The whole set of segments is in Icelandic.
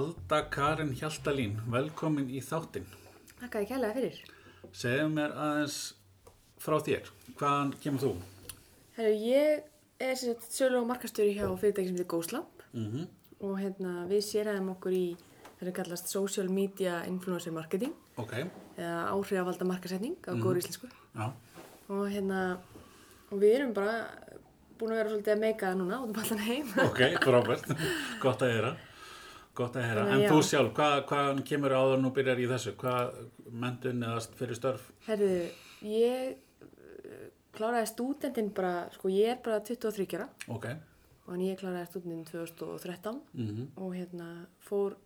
Alda Karin Hjaltalín, velkomin í þáttinn. Þakka ég kærlega fyrir. Segðu mér aðeins frá þér. Hvaðan kemur þú? Herru, ég er og markastjóri hjá fyrirtæki sem heitir GoSlamp Mm og hérna við séræðum okkur í það sem kallast Social Media Influencer Marketing Ok, eða áhrifvalda markasetning á góður íslensku já, og hérna og við erum bara búin að vera svolítið að meika það núna út um allan heim. ok, frábært. Gott að heyra. Gott að að En já. þú sjálf, hvað, hvaðan kemur áður nú byrjar í þessu? Hvað mentun eða fyrir störf? Herru, ég uh, kláraði stúdentinn bara, sko ég er bara 23 ára. Ok, og en ég kláraði stúdentinn 2013 mm og hérna fór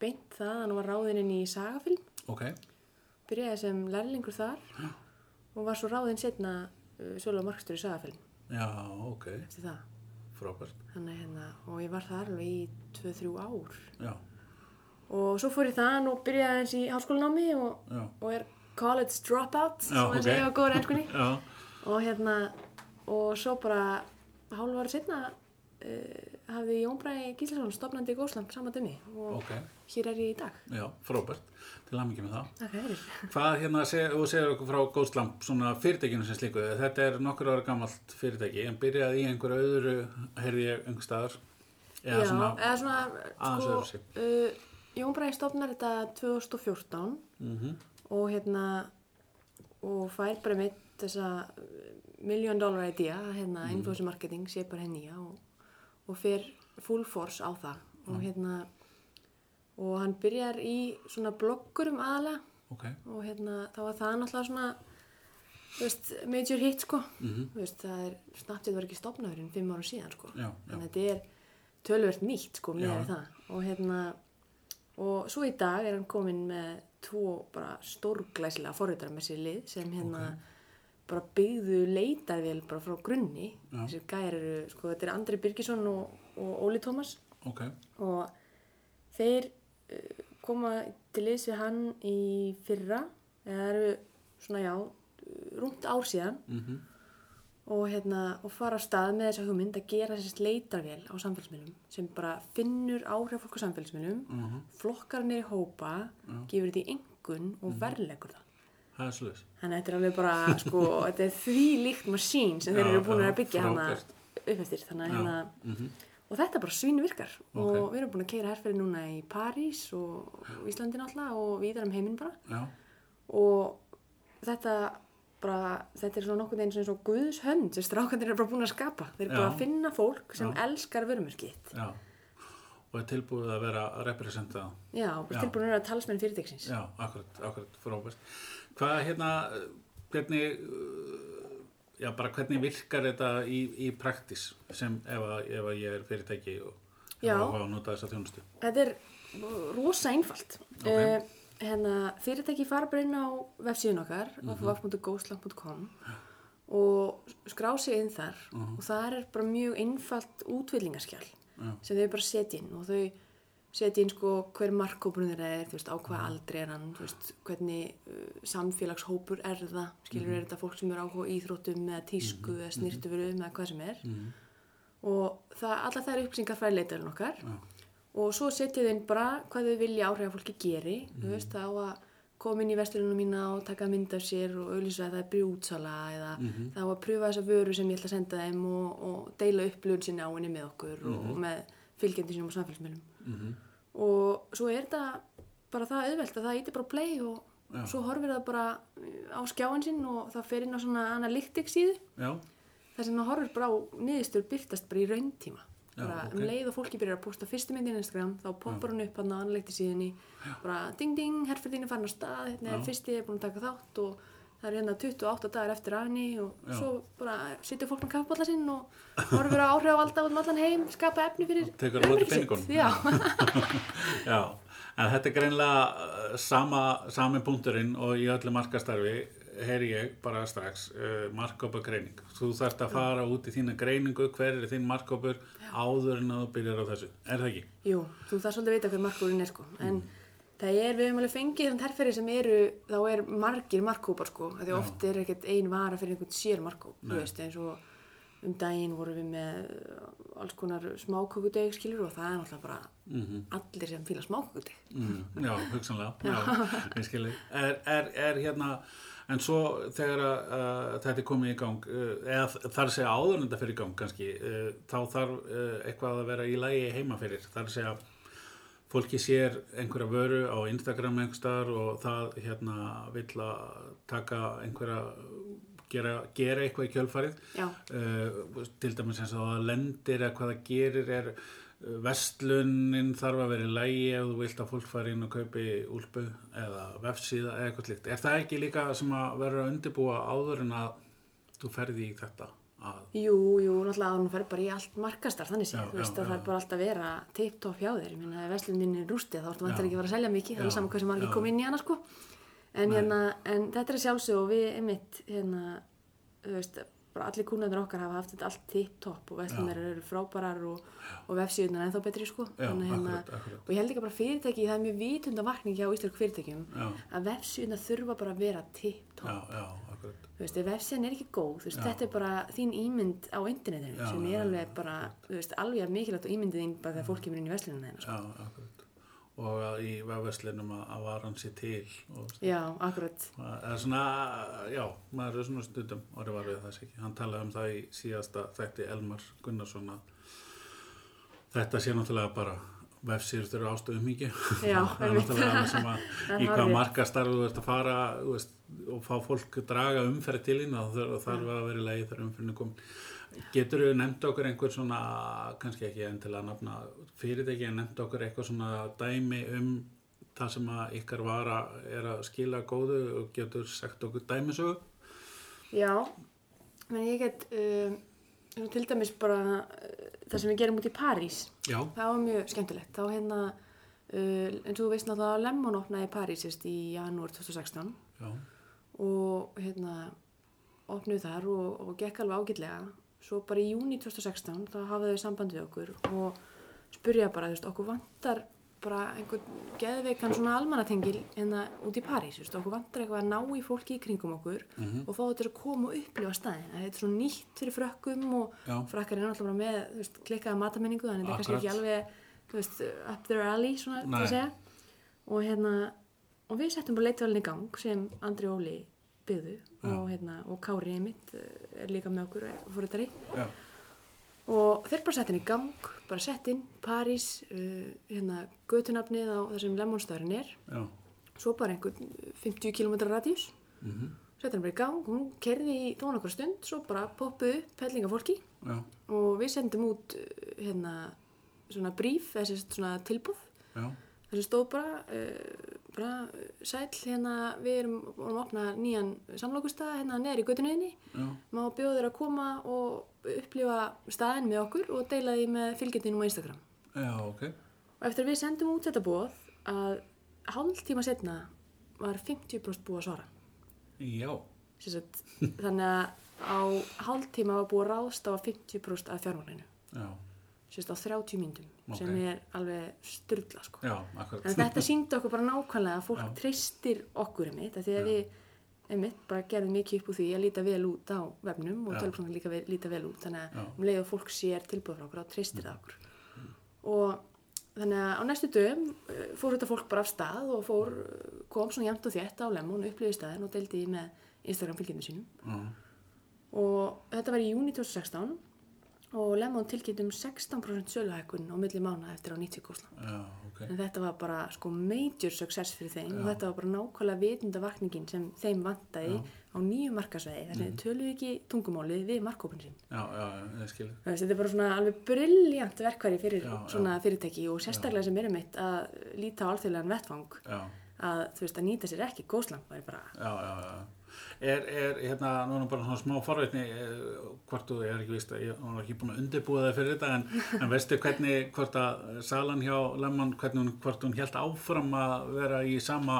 beint það að hann var ráðinn inn í sagafilm. Ok, byrjaði sem lærlingur þar. Og var svo ráðinn setna uh, sölu og markstur í sagafilm. Já, ok, eftir það frábært. Þannig, hérna, og ég var þar alveg í 2-3 ár. Já, og svo fór ég það og byrjaði eins í háskólanámi og, og er college dropout Já, sem að ok. segja á góður ennskunni og hérna og svo bara hálf ára setna hafði Jón Bræði Gíslason stopnandi í Góslamp saman dæmi. Og ok, hér er ég í dag. Já, frábært. Til að mikið með það. Fyrir. Hvað hérna, seg, þú segir okkur frá Góðslamp, svona fyrirtækinu sem slíku, þetta er nokkur ára gammalt fyrirtæki, en byrjaði í einhverju öðru, heyrði ég, einhver staðar, eða Já, svona, eða svona aðeins sko, uh, Jón Bræði stopnar þetta 2014 mm og hérna og fær bara mitt þessa million dollar idea hérna Mhm. influencer marketing sé bara henni og, og fer full force á það. Og hérna og hann byrjar í svona bloggurum aðalega ok, og hérna þá var það náttúrulega svona veist, major hit sko. Mhm. þú veist, það er, Snapchat var ekki stopnaður en fimm ára síðan sko. Já, já. að þetta er tölvert nýtt sko með það. Og hérna og svo í dag er hann komin með tvo bara stórglæsilega forritara með sér lið sem hérna bara byggðu leitarvél bara frá grunni. Já. þessir gæjar eru, sko þetta er Andri Birgisson og, og Óli Tómas. Ok, og þeir uh, koma til liðs við hann í fyrra. Eða eru svona já rúmt ár síðan. Mhm, og, hérna, og fara á stað með þessa hugmynd að gera þessi leitarvél á samfélagsmiðlum sem bara finnur áhrif fólk á samfélagsmiðlum mhm, flokkar hann í hópa, gefur þetta í engun og verðlegur það það er sluðis. þannig að þetta er alveg bara sko, þetta er því líkt masín sem þeir eru búin að byggja hana upp eftir. Þannig að hérna mhm, og þetta bara svínu virkar. Ok. og við erum búin að keira herferði núna í París og og Íslandi náttúrulega og víðar um heiminn bara. Já, og þetta bara, þetta er svona nokkuð eins og eins og Guðs hönd sem strákandir eru bara búin að skapa. Þeir eru bara að finna fólk sem Já. elskar vörumörkitt já, og er tilbúið að vera að representa það. já, og Já. tilbúin að vera talsmenn fyrirtæksins Já, akkurat, akkurat, frábært. Hvað hérna, hvernig, uh, já bara hvernig virkar þetta í, í praktis sem ef að, ef að ég er fyrirtæki og Já. að nota þessa þjónustu? þetta er rosa einfalt Ok. Eh, hérna, fyrirtæki fara bara inn á vefsíðun okkar Mhm. www.ghostlamp.com og skrá sig inn þar Mhm. og þar er bara mjög einfalt útvillingaskjál Já. sem þau bara setja inn og þau setja inn sko hver markkópurinn þeirra er, þú veist, á hvað Mhm. aldri er hann, þú veist, hvernig uh, samfélagshópur er það, skilur Mhm. er þetta fólk sem er áhuga íþróttum eða tísku eða snirtuveru eða hvað sem er Mhm. og það, alla þær upplýsingar færi leitarinn okkar Já. og svo setja þau inn bara hvað þau vilja áhrif að fólki geri, þú veist, þá að koma inn í vesturlunum mína og taka mynd af sér og auðvitað að það er brjútsala eða þá að pröfa þessa vöru sem ég ætla að senda þeim og, og deila upplöfun sinni á henni með okkur og með fylgjandi sínum á samfélagsmiðlum. Mhm. og svo er þetta bara það auðvelt að það íti bara play og Já. svo horfir það bara á skjáin sinn og það fer inn á svona analytics síðu. Já, þar sem það horfir bara á niðurstur byrtast bara í rauntíma bara ok. um leið og fólki byrjar að posta fyrstu myndin Instagram þá poppar hún upp hann á analytics síðunni bara ding ding, herfyrðin er farin á stað hérna er fyrsti er búin að taka þátt og það er hérna 28 dagar eftir af henni og Já. svo bara situr fólk með kaffbólla sinn og horfir á áhrif á út um allan heim, skapa efni fyrir Tekur á móti heimilið sitt. peningunum. Já, já, en þetta er greinlega uh, sama, sami punkturinn og í öllu markastarfi heyri ég bara strax uh, markkópa greining. Þú þarft að fara út í þína greiningu, hver er þín markkópur áður en að þú byrjar á þessu. Er það ekki? jú, þú þarf svolítið að vita hver markúrin er sko en það er, við höfum alveg fengið þann herrferði sem eru, þá er margir markkópar sko, því Já. oft er ekkert ein vara fyrir einhvern sér markkóp, þú veist, eins og um daginn vorum við með uh, alls konar smákökudeg skilur og það er náttúrulega bara allir sem fíla smákökudeg Mm, já, hugsanlega, já. Er, er, er hérna, en svo þegar að, uh, þetta er komið í gang, uh, eða þar segja áður en þetta fyrir gang kannski, uh, þá þarf uh, eitthvað að vera í lagi heima fyrir. Þar segja, fólki sér einhverja vöru á Instagram einhver staðar og það hérna vill að taka einhverja, gera, gera eitthvað í kjölfarið. Uh, til dæmis eins og það lendir eða hvað það gerir er vestlunin þarf að vera í lægi ef þú vilt að fólk fari inn og kaupi úlpu eða vefsíða eða eitthvað slíkt. Er það ekki líka sem að vera að undirbúa áður en að þú ferði í þetta? Að, jú, jú, náttúrulega að hún fer bara í allt markastar þannig séð, þú veist að það er bara alltaf að vera tip-top hjá þér, ég meina ef veslunin er rústið þá ertu vantar ekki að fara að selja mikið, það er saman hversu margir já. kom inn í hana sko en, hérna, en þetta er sjálfsög og við einmitt hérna, bara allir kúnandur okkar hafa haft þetta allt tip-top og veslunar eru frábærar og, og vefsíðunar ennþá betri sko Já, hérna, akkurat, akkurat. og ég held ekki bara fyrirtæki, það er mjög vitunda vakning hjá íslensku fyrirtækjum Já. að vefsíðunar þurfa bara að vera tip-top já, já, akkurat. þú veist, ef vefsíðan er ekki góð, veist, þetta er bara þín ímynd á internetinu sem er alveg bara, þú veist, alveg mikilvægt á ímyndið þín bara þegar fólk kemur inn í veslununa þeina, sko. Og í vefverslinum að, að varan sé til og Já, akkurat. Er svona, já, maður er svona stundum orðið var við þess ekki. Hann talaði um það í síðasta þætti Elmar Gunnarsson þetta sé náttúrulega bara vefsýrst eru ástöðum mikið. Það er náttúrulega það sem að Það í hvað markastarf þú ert að fara veist, og fá fólk draga umferð til ína og þarf, þarf að vera í lagi þegar umferðinu kom. Getur þú nefnt okkur einhver svona, kannski ekki endilega að nafna fyrirtæki, en nefnt okkur eitthvað svona dæmi um það sem að ykkar vara er að skila góðu og getur sagt okkur dæmisögu? Já, menn ég get, um, til dæmis bara uh, það sem við gerum út í París, Já, það var mjög skemmtilegt. Þá hérna, uh, eins og þú veist náttúrulega Lemon opnaði París í janúar 2016 já, og hérna opnuð þar og, og gekk alveg ágætlega. Svo bara í júni 2016 þá hafði þau samband við okkur og spurja bara, þú veist, okkur vantar bara einhvern geðveikan svona almannatengil hérna út í París, veist, okkur vantar eitthvað að ná í fólki í kringum okkur og fá þetta að koma og upplifa staðin þetta er svo nýtt fyrir frökkum og Já. frakkar er náttúrulega með, klikkaða matamenningu þannig þetta er kannski ekki alveg, veist, up their alley svona, að og hérna, og við settum bara leitvalin í gang sem Andri Óli byggðu og, hérna, og Kári einmitt eh, er líka með okkur fórhættari já, og þeir bara sett henni í gang bara sett inn, París uh, hérna, götunafnið á þessum lemonstöðurinn er. Já, svo bara einhvern 50 km radíus. Mhm, sett henni bara í gang, hún kerði í þó nokkur stund svo bara poppuð upp hellinga fólki já, og við sendum út uh, hérna, svona bríf, þessi svona tilbúð já, þessi stóð bara, uh, bara uh, sæll hérna, við erum að opna nýjan samlokustað hérna göttunniðinni já, má bjóða þér að koma og upplifa staðin með okkur og deila því með fylgjendinum á Instagram. Já, ok, og eftir að við sendum út þetta bóð að hálf tíma setna var 50% búið að svara. Já, Sem sagt, þannig að á hálf tíma var búið að ráðstafa 50% af fjármagninu já, sérst á 30 myndum sem Ok. er alveg styrla sko. já, akkurat, en þetta síndi okkur bara nákvæmlega að fólk Já. treystir okkur einmitt af því að við einmitt bara gerðum mikið upp úr því að líta vel út á vefnum og Já. tölvkvæmlega líka vel, líta vel út. Þannig Já. að um leið og fólk sér tilbúið frá okkur þá treystir það okkur. Og þannig að á næstu dögum eh, fór þetta fólk bara af stað og fór, eh, kom svona jæmt og þétt á lemon upplifið staðin og deildi því með Instagram fylgjendum sínum. Já, og þetta var í júni 2016 og Lemon tilkynnt um 16% söluhækkun á milli mánu eftir á 90 góðsla. já, ok, En þetta var bara sko major success fyrir þeim. Og þetta var bara nákvæmlega vitundavakningin sem þeim vantaði á nýju markasvegi þess að þeir töluðu ekki tungumálið við markkópin sín. já, já, já, skil, Þetta er bara svona alveg briljant verkværi fyrir Já, svona fyrirtæki og sérstaklega sem er um eitt að líta á alþjóðlegan vettfang já, að þú veist að nýta sér ekki er bara já, já, já. Er, er, hérna, nú er nú bara svona smá forveitni, eh, hvort þú, ég er ekki vist að ég er ekki búin að undirbúa það fyrir þetta, en, en veistu hvernig, hvort að salan hjá hún, hvort hún held áfram að vera í sama,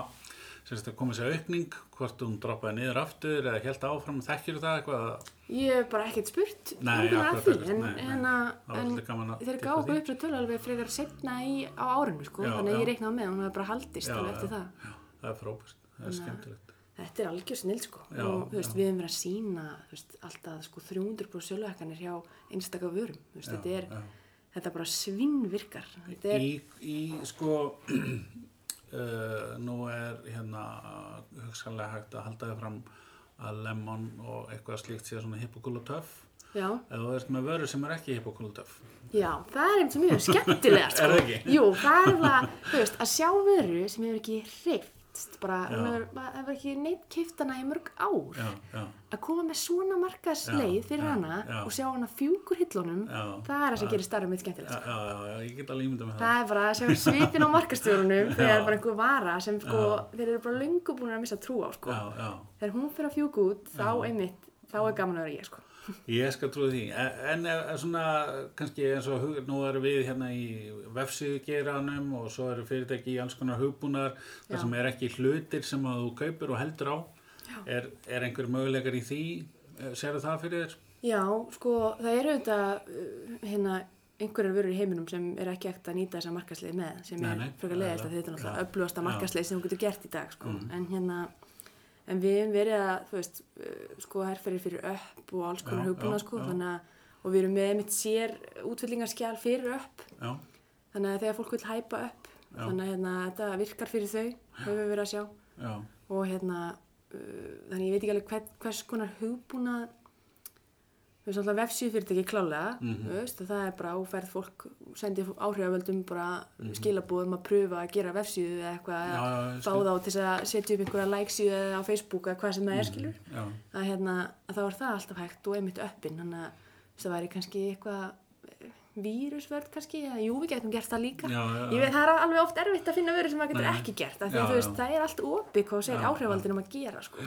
sem þetta komið sér aukning, hvort hún droppaði niður aftur eða held áfram, þekkir það eitthvað? Ég hef bara ekkert spurt Nei, akkurat, akkurat, en, nei, nei. en, að- var en að þeir gáðu upp svo tölu alveg frekar setna í, á árinu sko, Já, þannig að já. ég reiknaði með að hún hefði bara haldist alveg eftir það. Já, það er frábært, það er skemmtilegt. Þetta er algjör snill sko. Já, og veist, við hefum verið að sína veist, alltaf sko 300% sjöluhækkanir hjá einstaka vörum, veist, Já, þetta er þetta bara svinnvirkar. Er, Í, í sko uh, nú er hérna hugsanlega hægt að halda þið fram að lemon og eitthvað slíkt sé svona hippokúla töff já, ef þú ert með vöru sem er ekki hippokúla töff já, það er einmitt mjög skemmtilega sko. Er það ekki? Jú, það er þú veist, að sjá vöru sem hefur ekki hreift bara, maður hefur ekki neitt kiftana í mörg ár. Já, já, að koma með svona markaðsleið Já, fyrir já, hana og sjá hana fjúkur hillunum það er það sem það- gerir starfið mitt skemmtilegt já, sko. já, já, já, ég get alveg ímyndað með það. Það er bara að sjá svipin á markastjórunum þegar er bara einhver vara sem sko, þeir eru bara löngu búin að missa trú á sko. já, já, þegar hún fyrir að fjúka út þá einmitt, þá er gaman að vera ég sko. Ég skal trúi því en, er svona kannski eins og hug, nú erum við hérna í vefsíðu geranum og svo eru fyrirtæki í alls konar hugbúnar þar sem er ekki hlutir sem þú kaupir og heldur á er, er einhver möguleikar í því sérðu það fyrir þér? já, sko, það eru þetta uh, hérna einhverjar vörur í heiminum sem er ekki ekkert að nýta þessa markasleið með sem Nei, er nei, frekar leiðist að þetta er náttúrulega öflugasta Já. Mm. markasleið sem þú getur gert í dag sko. en hérna en við hefum verið að, þú veist, uh, sko herferðir fyrir upp og alls konar hugbúna sko, já. þannig að og við erum með einmitt sér útfyllingarskjál fyrir upp Já, þannig að þegar fólk vil hæpa upp Já. þannig að hérna, þetta virkar fyrir þau höfum við verið að sjá já, og hérna uh, þannig ég veit ekki alveg hvers konar hugbúna þú veist alltaf vefsíð fyrirtæki klálega Mhm. þú veist, það er bara áferð fólk sendi áhrifavöldum bara Mhm. skilabóðum að pröfa að gera vefsíðu eða eitthvað Já, fá skil. þá til að setja upp einhverja likesíðu á Facebook eða hvað sem það er skilur já, að hérna að þá er það alltaf hægt og einmitt öppin þannig að það væri kannski eitthvað eh, vírusvörð kannski, eða jú við getum gert það líka Já, já, veit það er alveg oft erfitt að finna vöru sem maður getur ekki gert að það er allt opið hvað segir Já, áhrifaldinum að gera sko.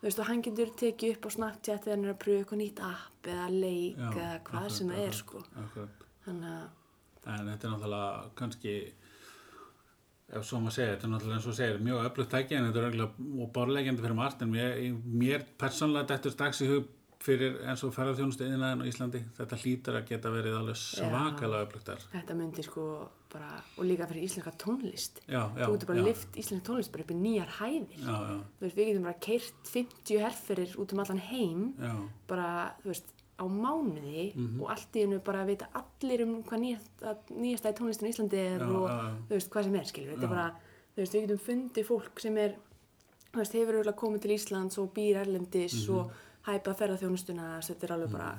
Þú veist og hann getur tekið upp á Snapchat þegar hann er að pröfa eitthvað nýtt app eða leik já eða hvað akkurat, sem það er sko. akkurat. þannig að En þetta er náttúrulega kannski ef svo maður segir, þetta er náttúrulega eins og segir mjög öflugt tæki en þetta er örugglega og borlegjandi fyrir margt en mér, mér persónlega er strax í hug fyrir eins og ferðarþjónustu yðnaðin á Íslandi þetta hlýtur að geta verið alveg svakalega öflugt þar. þetta myndi sko bara og líka fyrir íslenska tónlist. Já, já, þú getur bara lift íslenska tónlist bara upp í nýjar hæðir. Já, veist við getum bara keirt 50 herferir út um allan heim já, bara, þú veist, á mánuði Mhm. og allt í hennu bara vita allir um hvað í tónlistin í Íslandi er og þú veist, hvað sem er, skilur þetta er bara, þú veist, við getum fundið fólk sem er, þú veist, hefur komið til Íslands og býr erlendis Mhm. og hæpað ferðarþjónustuna, þetta er alveg bara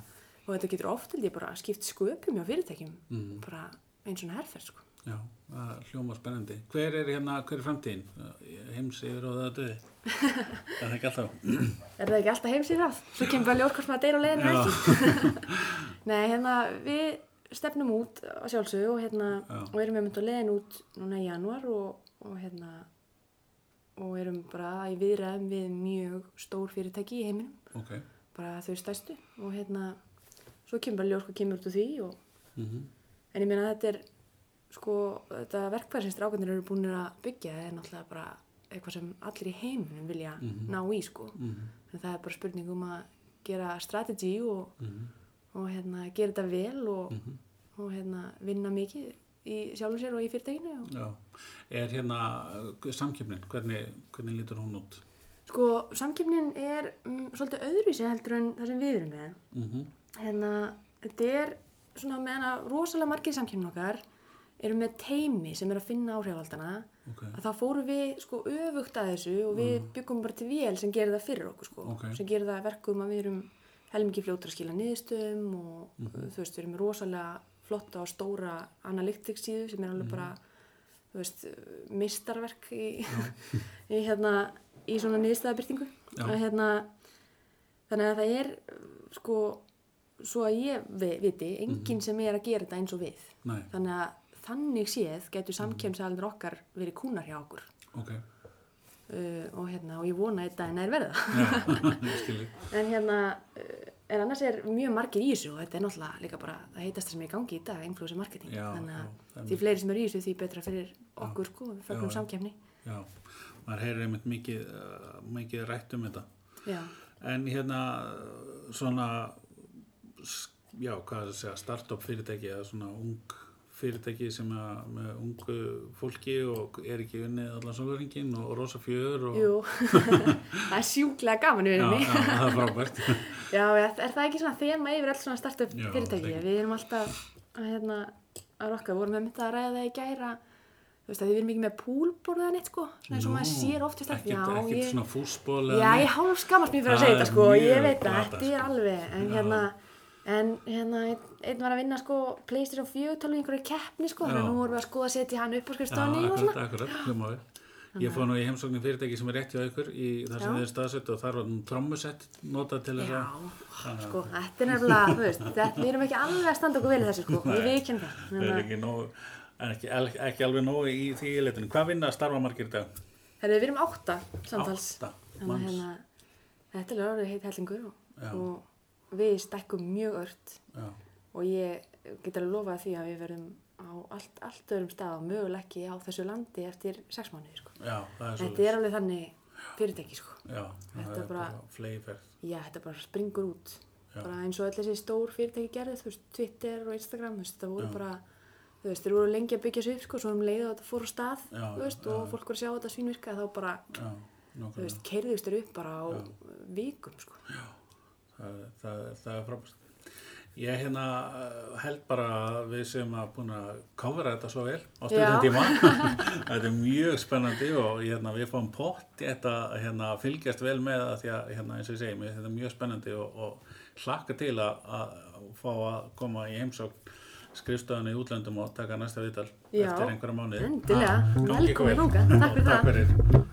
og þetta getur oft, bara skipt sköpum hjá fyrirtækjum, Mhm. bara eins og herferð, sko. já, það hljóma spennandi. Hver er hérna, hver er framtíðin? Heims yfir og það döði? það er ekki alltaf. Er það ekki alltaf heim sér ráð? Svo kemur bara ljór hvort maður deyr á leiðinu eða Já. ekki. Nei, hérna, við stefnum út að sjálfsögðu og hérna, Já. og erum við mynd að leiðin út núna í januar og, og hérna, og erum bara í viðræðum við mjög stór fyrirtæki í heiminum, Ok. bara þau stærstu og hérna, svo kemur bara ljór hvað kemur út úr því og, Mm en ég meina þetta er, sko, þetta verkfæri sem strákarnir eru búin að byggja er náttúrulega bara eitthvað sem allir í heiminum vilja ná í, sko. Mhm. En það er bara spurning um að gera strategy og, Mhm. og hérna, gera þetta vel og, og hérna, vinna mikið í sjálfum sér og í fyrirtækinu. Já. Er hérna uh, samkeppnin, hvernig, hvernig lítur hún út? sko, samkefnin er um, svolítið öðruvísi heldur en það sem við erum með. Mm Hérna, þetta er svona meðan að rosalega margir samkefnin okkar eru með teimi sem er að finna áhrifaldana Ok. að þá fórum við sko öfugt að þessu og við byggum bara til vél sem gerir það fyrir okkur sko, Ok. sem gerir það að verkum að við erum helmingi fljótur að skila niðurstöðum og þú veist, við erum rosalega flotta og stóra analytics síðu sem er alveg bara þú veist, mistarverk í, í hérna í svona niðurstæðabyrtingu hérna þannig að það er sko svo að ég vi- viti, enginn sem er að gera þetta eins og við. Nei, þannig að þannig séð getur samkjömsaldur okkar verið kúnar hjá okkur. Ok. uh, og hérna og ég vona þetta en er verða. En hérna uh, en annars er mjög margir í þessu og þetta er náttúrulega líka bara það heitast sem er í gangi í dag, influencer marketing. Já, þannig að það því fleiri sem eru í þessu því betra fyrir okkur sko, við Já, fögnum já. maður heyrir einmitt mikið, uh, mikið rætt um þetta. já, En hérna svona, já, hvað er það að segja, startup fyrirtæki eða svona ung fyrirtæki sem að með ungu fólki og er ekki unnið allan sólaringin og rosa fjör og Jú, það er sjúklega gaman í já, vinnunni. já, það er frábært. Já, er, er það ekki svona þema yfir alls svona startup Já, fyrirtæki? er Við erum alltaf að, hérna, að rokka, við vorum með myndað að ræða það í gæra, þú veist að við erum ekki með púlborðan eitt sko, svona eins og maður sér oft í ekkert, ekkert svona fúsból já, ég hálf skammast mér fyrir að segja er þetta sko, ég veit að þetta er sko. alveg, en hérna, en hérna, einn, einn var að vinna sko Playstation 4 tala í einhverju keppni sko, þannig Já. að nú vorum við að skoða að setja hann upp á Já, skrifstofunni og akkurat, svona. akkurat, vel. Ég fór nú í heimsóknin fyrirtæki sem er rétt hjá ykkur í þar sem Já. þið er staðsett og þar var nú trommusett notað til þess Já, að sko, þetta er nefnilega, þú veist, þetta, við erum ekki alveg að standa okkur vel í þessu sko, við viðkjum það. það Þannig er að- ekki, nóg, ekki, ekki alveg nóg í því leitinu. Hvað vinna starfa margir í dag? Herðu, við erum átta samtals. Átta manns. hérna, þetta er alveg orðið heit hellingur Já. og við stækkum mjög ört Já, og ég get alveg lofað því að við verðum á allt, allt öðrum stað og möguleg ekki á þessu landi eftir sex mánuði sko. já, Þetta er alveg þannig fyrirtæki sko. Já, Þetta er bara- bara. Já, þetta bara springur út. Já. Bara eins og öll þessi stór fyrirtæki gerði, þú veist, Twitter og Instagram, þú veist, það voru Já. bara, þú veist, þeir voru lengi að byggja sig upp sko, svo um leið og þetta fór á stað, Já, veist, já. og fólk voru að sjá þetta svínvirka, þá bara, Já, þú veist, keirðust þeir upp bara á vikum sko. það, það, það er frábært ég hérna held bara að við sem að búin að kofra þetta svo vel á stundum tíma þetta er mjög spennandi og hérna, við fáum pott þetta hérna, fylgjast vel með að því að hérna, eins og ég segi, mér, þetta er mjög spennandi og, og hlakka til að, að fá að koma í heimsókn skrifstöðan í útlöndum og taka næsta viðtal eftir einhverja mánuði Endilega, velkomin vel. þangað. Takk fyrir Takk það. fyrir